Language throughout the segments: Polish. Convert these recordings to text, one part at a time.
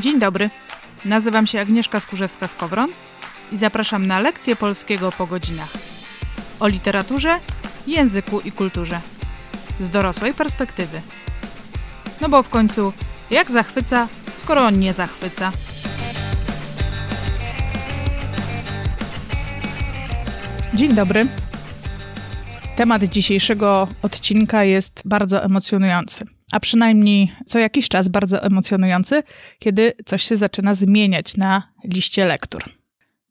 Dzień dobry. Nazywam się Agnieszka Skurzewska-Skowron i zapraszam na lekcję polskiego po godzinach. O literaturze, języku i kulturze. Z dorosłej perspektywy. No bo w końcu, jak zachwyca, skoro on nie zachwyca? Dzień dobry. Temat dzisiejszego odcinka jest bardzo emocjonujący, a przynajmniej co jakiś czas bardzo emocjonujący, kiedy coś się zaczyna zmieniać na liście lektur.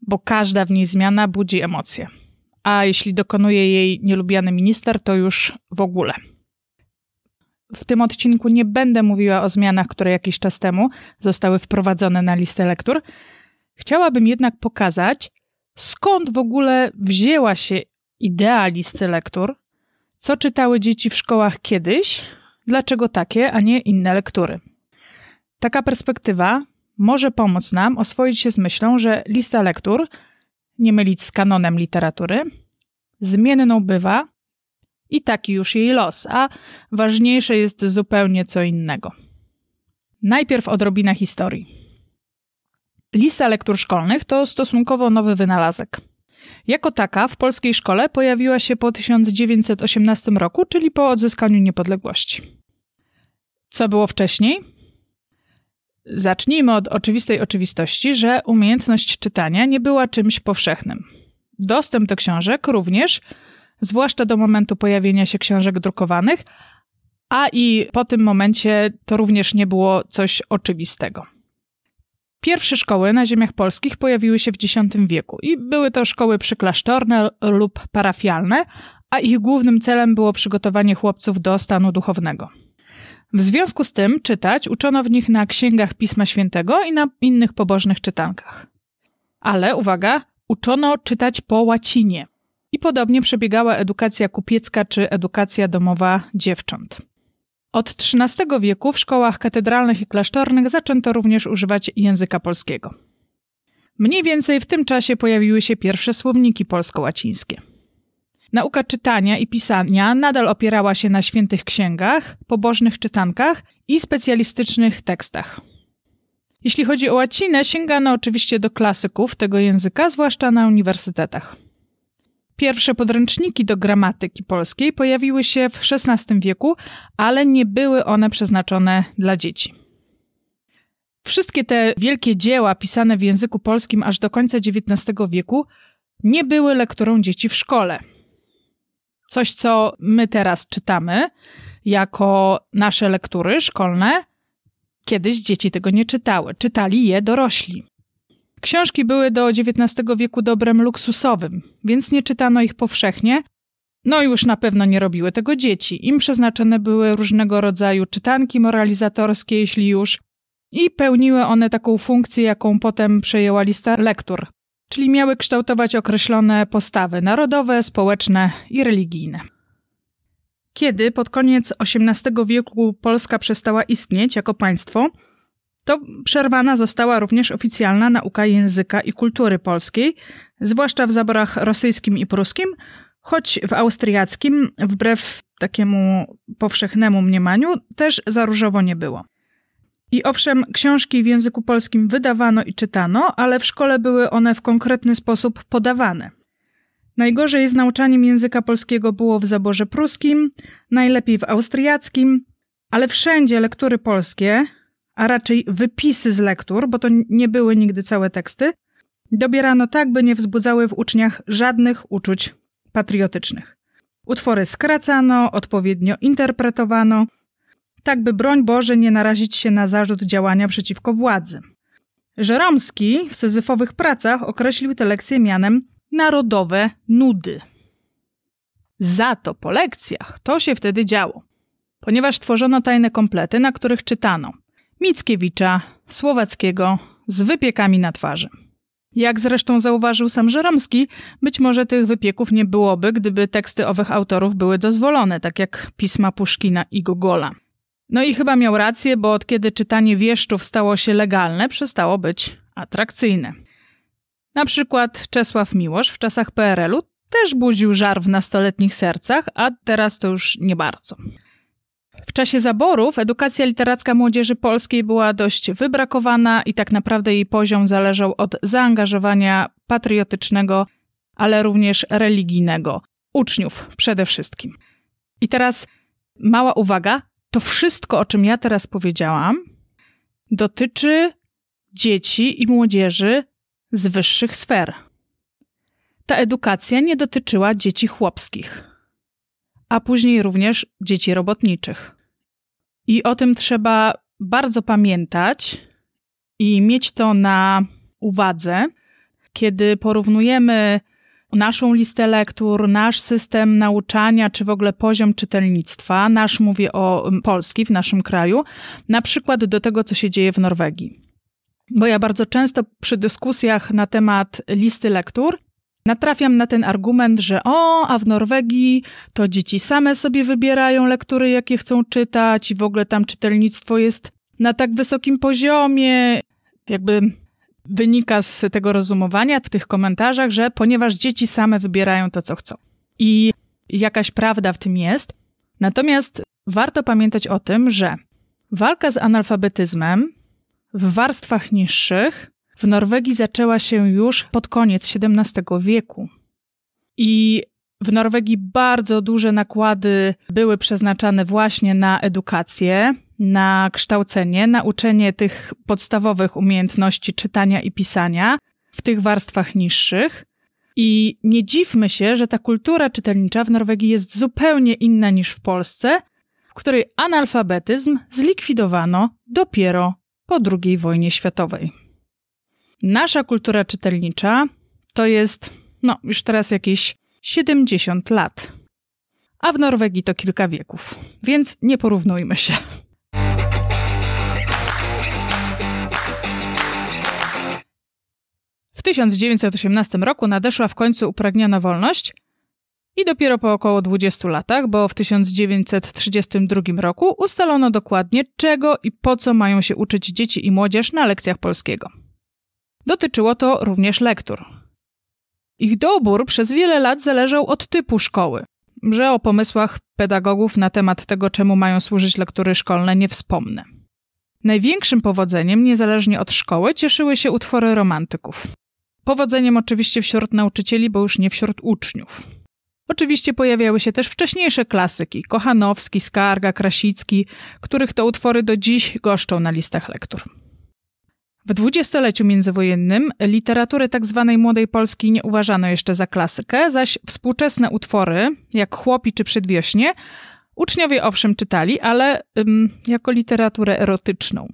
Bo każda w niej zmiana budzi emocje. A jeśli dokonuje jej nielubiany minister, to już w ogóle. W tym odcinku nie będę mówiła o zmianach, które jakiś czas temu zostały wprowadzone na listę lektur. Chciałabym jednak pokazać, skąd w ogóle wzięła się idea listy lektur, co czytały dzieci w szkołach kiedyś, dlaczego takie, a nie inne lektury. Taka perspektywa może pomóc nam oswoić się z myślą, że lista lektur, nie mylić z kanonem literatury, zmienną bywa i taki już jej los, a ważniejsze jest zupełnie co innego. Najpierw odrobina historii. Lista lektur szkolnych to stosunkowo nowy wynalazek. Jako taka w polskiej szkole pojawiła się po 1918 roku, czyli po odzyskaniu niepodległości. Co było wcześniej? Zacznijmy od oczywistej oczywistości, że umiejętność czytania nie była czymś powszechnym. Dostęp do książek również, zwłaszcza do momentu pojawienia się książek drukowanych, a i po tym momencie to również nie było coś oczywistego. Pierwsze szkoły na ziemiach polskich pojawiły się w X wieku i były to szkoły przyklasztorne lub parafialne, a ich głównym celem było przygotowanie chłopców do stanu duchownego. W związku z tym czytać uczono w nich na księgach Pisma Świętego i na innych pobożnych czytankach. Ale uwaga, uczono czytać po łacinie. I podobnie przebiegała edukacja kupiecka czy edukacja domowa dziewcząt. Od XIII wieku w szkołach katedralnych i klasztornych zaczęto również używać języka polskiego. Mniej więcej w tym czasie pojawiły się pierwsze słowniki polsko-łacińskie. Nauka czytania i pisania nadal opierała się na świętych księgach, pobożnych czytankach i specjalistycznych tekstach. Jeśli chodzi o łacinę, sięgano oczywiście do klasyków tego języka, zwłaszcza na uniwersytetach. Pierwsze podręczniki do gramatyki polskiej pojawiły się w XVI wieku, ale nie były one przeznaczone dla dzieci. Wszystkie te wielkie dzieła pisane w języku polskim aż do końca XIX wieku nie były lekturą dzieci w szkole. Coś, co my teraz czytamy jako nasze lektury szkolne, kiedyś dzieci tego nie czytały. Czytali je dorośli. Książki były do XIX wieku dobrem luksusowym, więc nie czytano ich powszechnie. No już na pewno nie robiły tego dzieci. Im przeznaczone były różnego rodzaju czytanki moralizatorskie, jeśli już, i pełniły one taką funkcję, jaką potem przejęła lista lektur, czyli miały kształtować określone postawy narodowe, społeczne i religijne. Kiedy pod koniec XVIII wieku Polska przestała istnieć jako państwo, to przerwana została również oficjalna nauka języka i kultury polskiej, zwłaszcza w zaborach rosyjskim i pruskim, choć w austriackim, wbrew takiemu powszechnemu mniemaniu, też za różowo nie było. I owszem, książki w języku polskim wydawano i czytano, ale w szkole były one w konkretny sposób podawane. Najgorzej z nauczaniem języka polskiego było w zaborze pruskim, najlepiej w austriackim, ale wszędzie lektury polskie, a raczej wypisy z lektur, bo to nie były nigdy całe teksty, dobierano tak, by nie wzbudzały w uczniach żadnych uczuć patriotycznych. Utwory skracano, odpowiednio interpretowano, tak by broń Boże nie narazić się na zarzut działania przeciwko władzy. Żeromski w syzyfowych pracach określił te lekcje mianem narodowe nudy. Za to po lekcjach to się wtedy działo, ponieważ tworzono tajne komplety, na których czytano Mickiewicza, Słowackiego z wypiekami na twarzy. Jak zresztą zauważył sam Żeromski, być może tych wypieków nie byłoby, gdyby teksty owych autorów były dozwolone, tak jak pisma Puszkina i Gogola. No i chyba miał rację, bo od kiedy czytanie wieszczów stało się legalne, przestało być atrakcyjne. Na przykład Czesław Miłosz w czasach PRL-u też budził żar w nastoletnich sercach, a teraz to już nie bardzo. W czasie zaborów edukacja literacka młodzieży polskiej była dość wybrakowana i tak naprawdę jej poziom zależał od zaangażowania patriotycznego, ale również religijnego. Uczniów przede wszystkim. I teraz mała uwaga: to wszystko, o czym ja teraz powiedziałam, dotyczy dzieci i młodzieży z wyższych sfer. Ta edukacja nie dotyczyła dzieci chłopskich, a później również dzieci robotniczych. I o tym trzeba bardzo pamiętać i mieć to na uwadze, kiedy porównujemy naszą listę lektur, nasz system nauczania, czy w ogóle poziom czytelnictwa, nasz mówię o Polski w naszym kraju, na przykład do tego, co się dzieje w Norwegii. Bo ja bardzo często przy dyskusjach na temat listy lektur natrafiam na ten argument, że o, a w Norwegii to dzieci same sobie wybierają lektury, jakie chcą czytać, i w ogóle tam czytelnictwo jest na tak wysokim poziomie. Jakby wynika z tego rozumowania w tych komentarzach, że ponieważ dzieci same wybierają to, co chcą. I jakaś prawda w tym jest. Natomiast warto pamiętać o tym, że walka z analfabetyzmem w warstwach niższych w Norwegii zaczęła się już pod koniec XVII wieku. I w Norwegii bardzo duże nakłady były przeznaczane właśnie na edukację, na kształcenie, na uczenie tych podstawowych umiejętności czytania i pisania w tych warstwach niższych. I nie dziwmy się, że ta kultura czytelnicza w Norwegii jest zupełnie inna niż w Polsce, w której analfabetyzm zlikwidowano dopiero po II wojnie światowej. Nasza kultura czytelnicza to jest, no już teraz jakieś 70 lat. A w Norwegii to kilka wieków, więc nie porównujmy się. W 1918 roku nadeszła w końcu upragniona wolność i dopiero po około 20 latach, bo w 1932 roku ustalono dokładnie, czego i po co mają się uczyć dzieci i młodzież na lekcjach polskiego. Dotyczyło to również lektur. Ich dobór przez wiele lat zależał od typu szkoły, że o pomysłach pedagogów na temat tego, czemu mają służyć lektury szkolne, nie wspomnę. Największym powodzeniem, niezależnie od szkoły, cieszyły się utwory romantyków. Powodzeniem oczywiście wśród nauczycieli, bo już nie wśród uczniów. Oczywiście pojawiały się też wcześniejsze klasyki, Kochanowski, Skarga, Krasicki, których to utwory do dziś goszczą na listach lektur. W dwudziestoleciu międzywojennym literatury tzw. Tak młodej Polski nie uważano jeszcze za klasykę, zaś współczesne utwory, jak Chłopi czy Przedwiośnie, uczniowie owszem czytali, ale ym, jako literaturę erotyczną.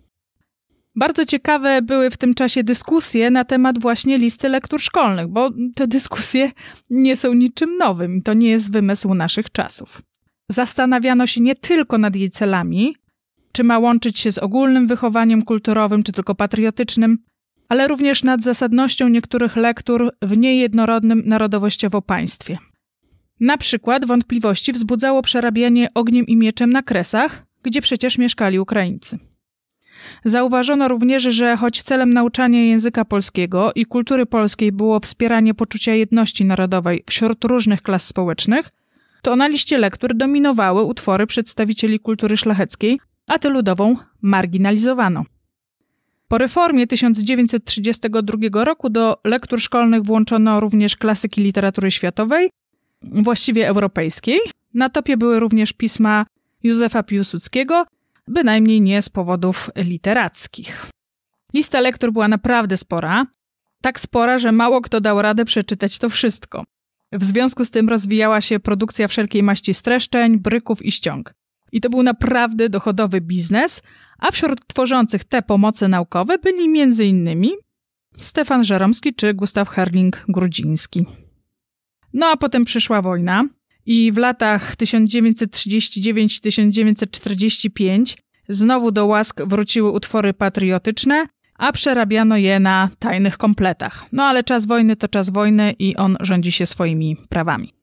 Bardzo ciekawe były w tym czasie dyskusje na temat właśnie listy lektur szkolnych, bo te dyskusje nie są niczym nowym to nie jest wymysł naszych czasów. Zastanawiano się nie tylko nad jej celami, czy ma łączyć się z ogólnym wychowaniem kulturowym, czy tylko patriotycznym, ale również nad zasadnością niektórych lektur w niejednorodnym narodowościowo państwie. Na przykład wątpliwości wzbudzało przerabianie ogniem i mieczem na kresach, gdzie przecież mieszkali Ukraińcy. Zauważono również, że choć celem nauczania języka polskiego i kultury polskiej było wspieranie poczucia jedności narodowej wśród różnych klas społecznych, to na liście lektur dominowały utwory przedstawicieli kultury szlacheckiej, a tę ludową marginalizowano. Po reformie 1932 roku do lektur szkolnych włączono również klasyki literatury światowej, właściwie europejskiej. Na topie były również pisma Józefa Piłsudskiego, bynajmniej nie z powodów literackich. Lista lektur była naprawdę spora, tak spora, że mało kto dał radę przeczytać to wszystko. W związku z tym rozwijała się produkcja wszelkiej maści streszczeń, bryków i ściąg. I to był naprawdę dochodowy biznes, a wśród tworzących te pomoce naukowe byli m.in. Stefan Żeromski czy Gustaw Herling-Grudziński. No a potem przyszła wojna i w latach 1939-1945 znowu do łask wróciły utwory patriotyczne, a przerabiano je na tajnych kompletach. No ale czas wojny to czas wojny i on rządzi się swoimi prawami.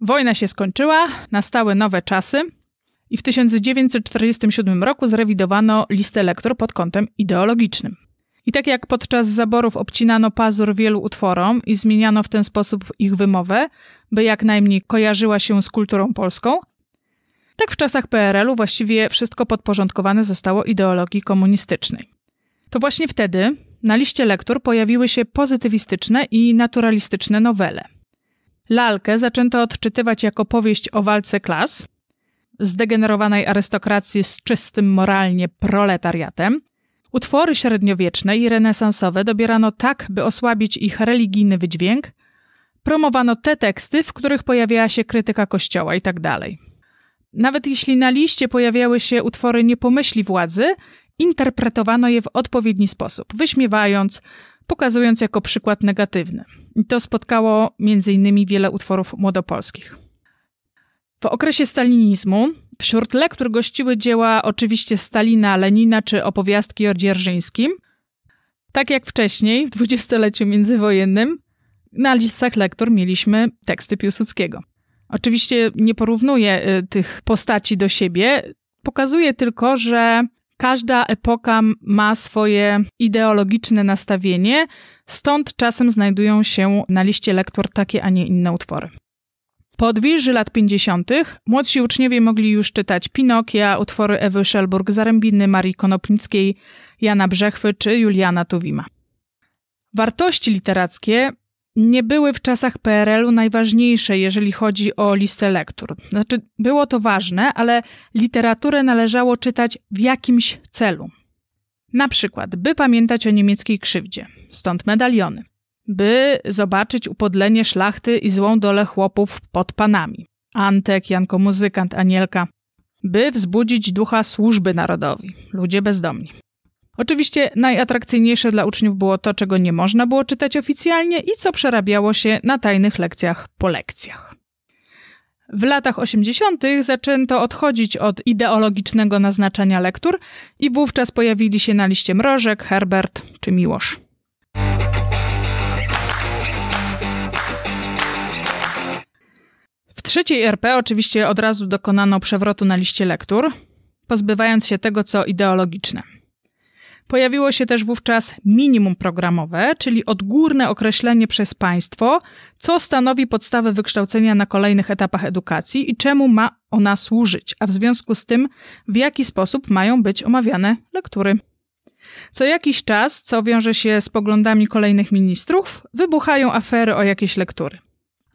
Wojna się skończyła, nastały nowe czasy i w 1947 roku zrewidowano listę lektur pod kątem ideologicznym. I tak jak podczas zaborów obcinano pazur wielu utworom i zmieniano w ten sposób ich wymowę, by jak najmniej kojarzyła się z kulturą polską, tak w czasach PRL-u właściwie wszystko podporządkowane zostało ideologii komunistycznej. To właśnie wtedy na liście lektur pojawiły się pozytywistyczne i naturalistyczne nowele. Lalkę zaczęto odczytywać jako powieść o walce klas, zdegenerowanej arystokracji z czystym moralnie proletariatem. Utwory średniowieczne i renesansowe dobierano tak, by osłabić ich religijny wydźwięk. Promowano te teksty, w których pojawiała się krytyka kościoła itd. Tak Nawet jeśli na liście pojawiały się utwory niepomyśli władzy, interpretowano je w odpowiedni sposób, wyśmiewając, pokazując jako przykład negatywny. I to spotkało m.in. wiele utworów młodopolskich. W okresie stalinizmu wśród lektur gościły dzieła oczywiście Stalina, Lenina czy opowiastki o Dzierżyńskim. Tak jak wcześniej, w dwudziestoleciu międzywojennym, na listach lektur mieliśmy teksty Piłsudskiego. Oczywiście nie porównuję y, tych postaci do siebie, pokazuję tylko, że każda epoka ma swoje ideologiczne nastawienie, stąd czasem znajdują się na liście lektur takie, a nie inne utwory. Po odwilży lat 50. młodsi uczniowie mogli już czytać Pinokia, utwory Ewy Szelburg-Zarębiny, Marii Konopnickiej, Jana Brzechwy czy Juliana Tuwima. Wartości literackie nie były w czasach PRL-u najważniejsze, jeżeli chodzi o listę lektur. Znaczy, było to ważne, ale literaturę należało czytać w jakimś celu. Na przykład, by pamiętać o niemieckiej krzywdzie, stąd medaliony by zobaczyć upodlenie szlachty i złą dolę chłopów pod panami. Antek, Janko Muzykant, Anielka, by wzbudzić ducha służby narodowi, ludzie bezdomni. Oczywiście najatrakcyjniejsze dla uczniów było to, czego nie można było czytać oficjalnie i co przerabiało się na tajnych lekcjach po lekcjach. W latach 80. zaczęto odchodzić od ideologicznego naznaczenia lektur i wówczas pojawili się na liście Mrożek, Herbert czy Miłosz. Trzeciej RP oczywiście od razu dokonano przewrotu na liście lektur, pozbywając się tego, co ideologiczne. Pojawiło się też wówczas minimum programowe, czyli odgórne określenie przez państwo, co stanowi podstawę wykształcenia na kolejnych etapach edukacji i czemu ma ona służyć, a w związku z tym, w jaki sposób mają być omawiane lektury. Co jakiś czas, co wiąże się z poglądami kolejnych ministrów, wybuchają afery o jakieś lektury.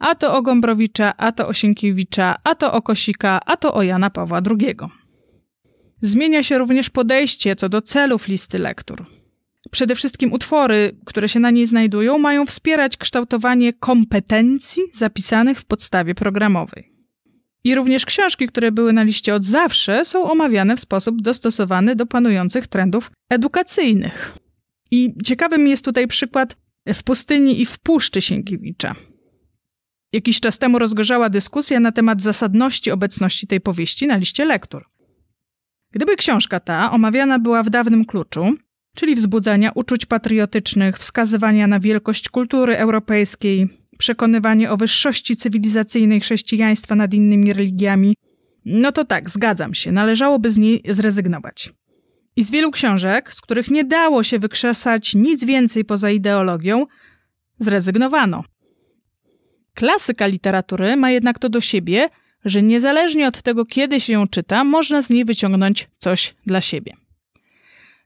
A to o Gombrowicza, a to o Sienkiewicza, a to o Kosika, a to o Jana Pawła II. Zmienia się również podejście co do celów listy lektur. Przede wszystkim utwory, które się na niej znajdują, mają wspierać kształtowanie kompetencji zapisanych w podstawie programowej. I również książki, które były na liście od zawsze, są omawiane w sposób dostosowany do panujących trendów edukacyjnych. I ciekawym jest tutaj przykład w pustyni i w puszczy Sienkiewicza. Jakiś czas temu rozgorzała dyskusja na temat zasadności obecności tej powieści na liście lektur. Gdyby książka ta omawiana była w dawnym kluczu, czyli wzbudzania uczuć patriotycznych, wskazywania na wielkość kultury europejskiej, przekonywanie o wyższości cywilizacyjnej chrześcijaństwa nad innymi religiami, no to tak, zgadzam się, należałoby z niej zrezygnować. I z wielu książek, z których nie dało się wykrzesać nic więcej poza ideologią, zrezygnowano. Klasyka literatury ma jednak to do siebie, że niezależnie od tego, kiedy się ją czyta, można z niej wyciągnąć coś dla siebie.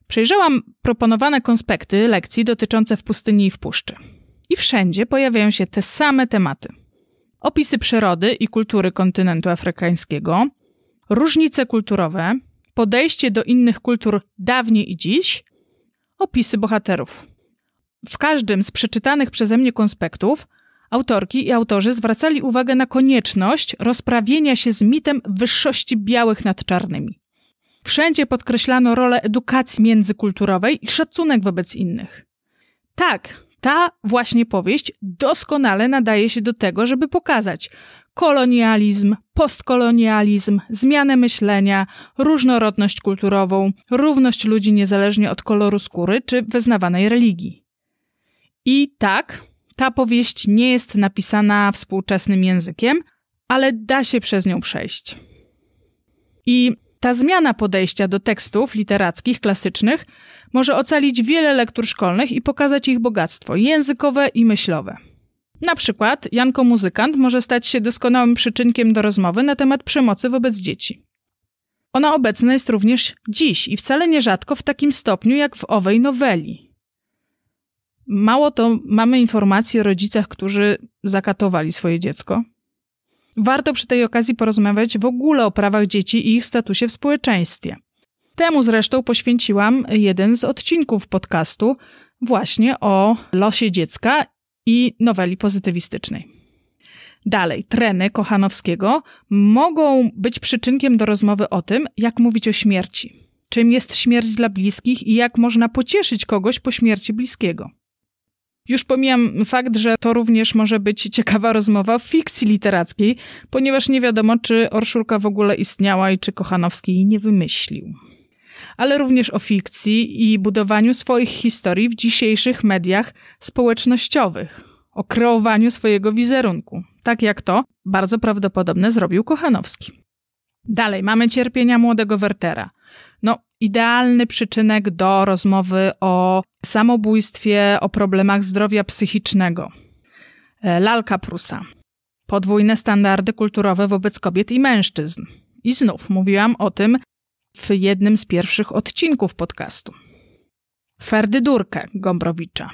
Przejrzałam proponowane konspekty lekcji dotyczące w pustyni i w puszczy. I wszędzie pojawiają się te same tematy. Opisy przyrody i kultury kontynentu afrykańskiego, różnice kulturowe, podejście do innych kultur dawniej i dziś, opisy bohaterów. W każdym z przeczytanych przeze mnie konspektów Autorki i autorzy zwracali uwagę na konieczność rozprawienia się z mitem wyższości białych nad czarnymi. Wszędzie podkreślano rolę edukacji międzykulturowej i szacunek wobec innych. Tak, ta właśnie powieść doskonale nadaje się do tego, żeby pokazać kolonializm, postkolonializm, zmianę myślenia, różnorodność kulturową, równość ludzi niezależnie od koloru skóry czy wyznawanej religii. I tak, ta powieść nie jest napisana współczesnym językiem, ale da się przez nią przejść. I Ta zmiana podejścia do tekstów literackich, klasycznych, może ocalić wiele lektur szkolnych i pokazać ich bogactwo językowe i myślowe. Na przykład Janko Muzykant może stać się doskonałym przyczynkiem do rozmowy na temat przemocy wobec dzieci. Ona obecna jest również dziś i wcale nierzadko w takim stopniu jak w owej noweli. Mało to mamy informacji o rodzicach, którzy zakatowali swoje dziecko. Warto przy tej okazji porozmawiać w ogóle o prawach dzieci i ich statusie w społeczeństwie. Temu zresztą poświęciłam jeden z odcinków podcastu właśnie o losie dziecka i noweli pozytywistycznej. Dalej, treny Kochanowskiego mogą być przyczynkiem do rozmowy o tym, jak mówić o śmierci. Czym jest śmierć dla bliskich i jak można pocieszyć kogoś po śmierci bliskiego. Już pomijam fakt, że to również może być ciekawa rozmowa w fikcji literackiej, ponieważ nie wiadomo, czy Orszulka w ogóle istniała i czy Kochanowski jej nie wymyślił. Ale również o fikcji i budowaniu swoich historii w dzisiejszych mediach społecznościowych, o kreowaniu swojego wizerunku, tak jak to bardzo prawdopodobne zrobił Kochanowski. Dalej mamy cierpienia młodego Wertera. No, idealny przyczynek do rozmowy o samobójstwie, o problemach zdrowia psychicznego. E, lalka Prusa. Podwójne standardy kulturowe wobec kobiet i mężczyzn. I znów mówiłam o tym w jednym z pierwszych odcinków podcastu. Ferdydurkę Gombrowicza.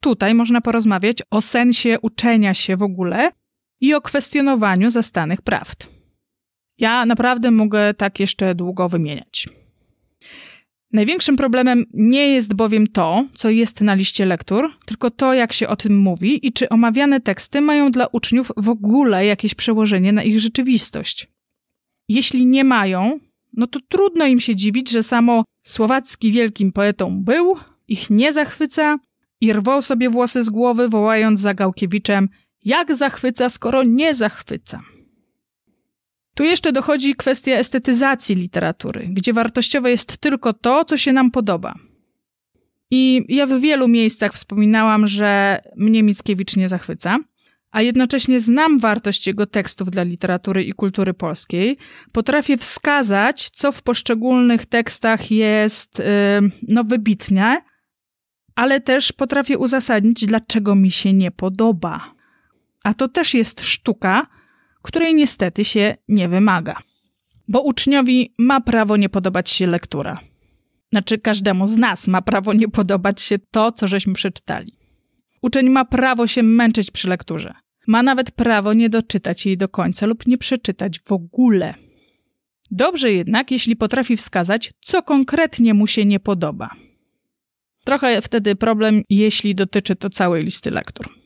Tutaj można porozmawiać o sensie uczenia się w ogóle i o kwestionowaniu zastanych prawd. Ja naprawdę mogę tak jeszcze długo wymieniać. Największym problemem nie jest bowiem to, co jest na liście lektur, tylko to, jak się o tym mówi i czy omawiane teksty mają dla uczniów w ogóle jakieś przełożenie na ich rzeczywistość. Jeśli nie mają, no to trudno im się dziwić, że samo Słowacki wielkim poetą był, ich nie zachwyca i rwał sobie włosy z głowy, wołając za Gałkiewiczem: Jak zachwyca, skoro nie zachwyca? Tu jeszcze dochodzi kwestia estetyzacji literatury, gdzie wartościowe jest tylko to, co się nam podoba. I ja w wielu miejscach wspominałam, że mnie Mickiewicz nie zachwyca, a jednocześnie znam wartość jego tekstów dla literatury i kultury polskiej. Potrafię wskazać, co w poszczególnych tekstach jest yy, no, wybitne, ale też potrafię uzasadnić, dlaczego mi się nie podoba. A to też jest sztuka, której niestety się nie wymaga. Bo uczniowi ma prawo nie podobać się lektura. Znaczy, każdemu z nas ma prawo nie podobać się to, co żeśmy przeczytali. Uczeń ma prawo się męczyć przy lekturze. Ma nawet prawo nie doczytać jej do końca lub nie przeczytać w ogóle. Dobrze jednak, jeśli potrafi wskazać, co konkretnie mu się nie podoba. Trochę wtedy problem, jeśli dotyczy to całej listy lektur.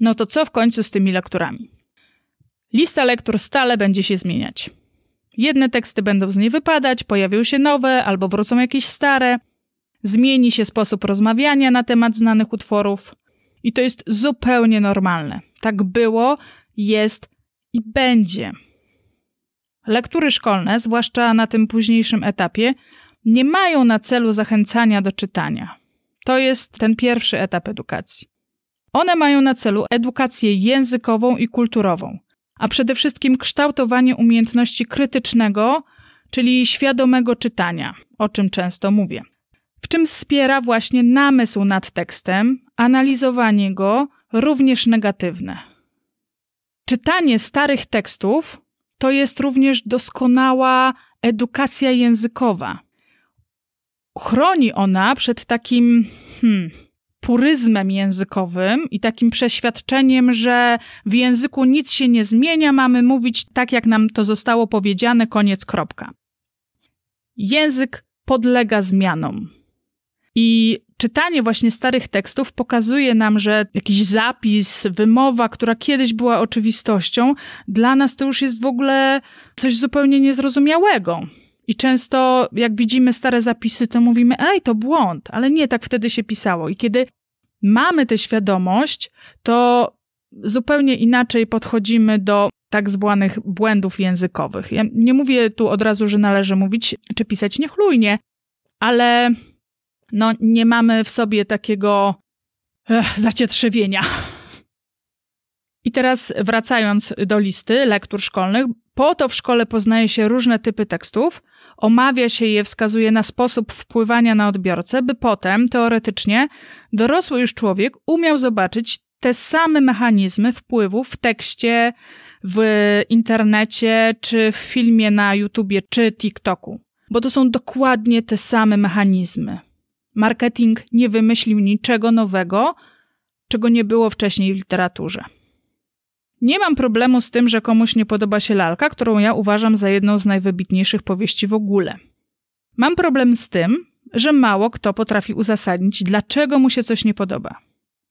No to co w końcu z tymi lekturami? Lista lektur stale będzie się zmieniać. Jedne teksty będą z niej wypadać, pojawią się nowe albo wrócą jakieś stare. Zmieni się sposób rozmawiania na temat znanych utworów. I to jest zupełnie normalne. Tak było, jest i będzie. Lektury szkolne, zwłaszcza na tym późniejszym etapie, nie mają na celu zachęcania do czytania. To jest ten pierwszy etap edukacji. One mają na celu edukację językową i kulturową, a przede wszystkim kształtowanie umiejętności krytycznego, czyli świadomego czytania, o czym często mówię. W czym wspiera właśnie namysł nad tekstem, analizowanie go, również negatywne. Czytanie starych tekstów to jest również doskonała edukacja językowa. Chroni ona przed takim, hmm, puryzmem językowym i takim przeświadczeniem, że w języku nic się nie zmienia, mamy mówić tak, jak nam to zostało powiedziane, koniec, kropka. Język podlega zmianom. I czytanie właśnie starych tekstów pokazuje nam, że jakiś zapis, wymowa, która kiedyś była oczywistością, dla nas to już jest w ogóle coś zupełnie niezrozumiałego. I często, jak widzimy stare zapisy, to mówimy, ej, to błąd, ale nie tak wtedy się pisało. I kiedy mamy tę świadomość, to zupełnie inaczej podchodzimy do tak zwanych błędów językowych. Ja nie mówię tu od razu, że należy mówić czy pisać niechlujnie, ale no, nie mamy w sobie takiego ech, zacietrzewienia. I teraz wracając do listy lektur szkolnych, po to w szkole poznaje się różne typy tekstów, omawia się je, wskazuje na sposób wpływania na odbiorcę, by potem, teoretycznie, dorosły już człowiek umiał zobaczyć te same mechanizmy wpływu w tekście, w internecie, czy w filmie na YouTubie, czy TikToku. Bo to są dokładnie te same mechanizmy. Marketing nie wymyślił niczego nowego, czego nie było wcześniej w literaturze. Nie mam problemu z tym, że komuś nie podoba się lalka, którą ja uważam za jedną z najwybitniejszych powieści w ogóle. Mam problem z tym, że mało kto potrafi uzasadnić, dlaczego mu się coś nie podoba.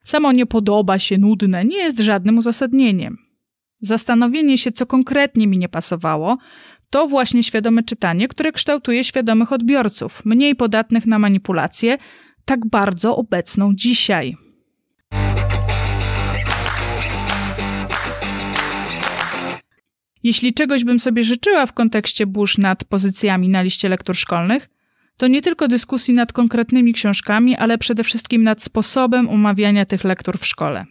Samo nie podoba się, nudne, nie jest żadnym uzasadnieniem. Zastanowienie się, co konkretnie mi nie pasowało, to właśnie świadome czytanie, które kształtuje świadomych odbiorców, mniej podatnych na manipulacje, tak bardzo obecną dzisiaj. Jeśli czegoś bym sobie życzyła w kontekście burz nad pozycjami na liście lektur szkolnych, to nie tylko dyskusji nad konkretnymi książkami, ale przede wszystkim nad sposobem omawiania tych lektur w szkole.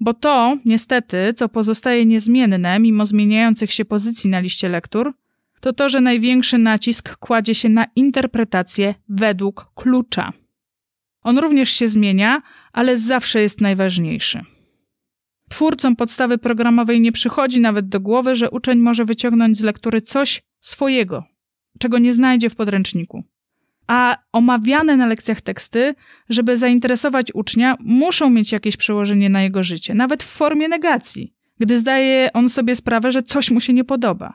Bo to, niestety, co pozostaje niezmienne mimo zmieniających się pozycji na liście lektur, to to, że największy nacisk kładzie się na interpretację według klucza. On również się zmienia, ale zawsze jest najważniejszy. Twórcom podstawy programowej nie przychodzi nawet do głowy, że uczeń może wyciągnąć z lektury coś swojego, czego nie znajdzie w podręczniku. A omawiane na lekcjach teksty, żeby zainteresować ucznia, muszą mieć jakieś przełożenie na jego życie, nawet w formie negacji, gdy zdaje on sobie sprawę, że coś mu się nie podoba.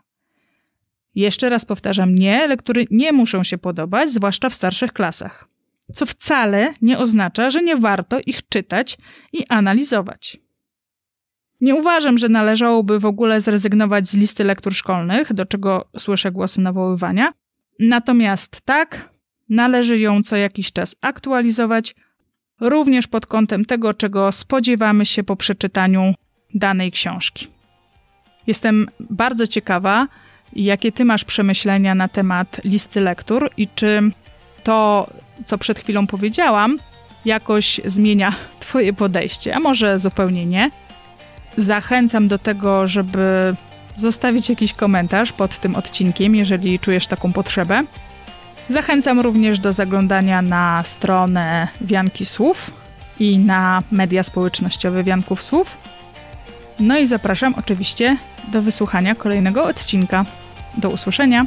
Jeszcze raz powtarzam, nie, lektury nie muszą się podobać, zwłaszcza w starszych klasach. Co wcale nie oznacza, że nie warto ich czytać i analizować. Nie uważam, że należałoby w ogóle zrezygnować z listy lektur szkolnych, do czego słyszę głosy nawoływania. Natomiast tak, należy ją co jakiś czas aktualizować, również pod kątem tego, czego spodziewamy się po przeczytaniu danej książki. Jestem bardzo ciekawa, jakie ty masz przemyślenia na temat listy lektur i czy to, co przed chwilą powiedziałam, jakoś zmienia twoje podejście, a może zupełnie nie. Zachęcam do tego, żeby zostawić jakiś komentarz pod tym odcinkiem, jeżeli czujesz taką potrzebę. Zachęcam również do zaglądania na stronę Wianki Słów i na media społecznościowe Wianków Słów. No i zapraszam oczywiście do wysłuchania kolejnego odcinka. Do usłyszenia.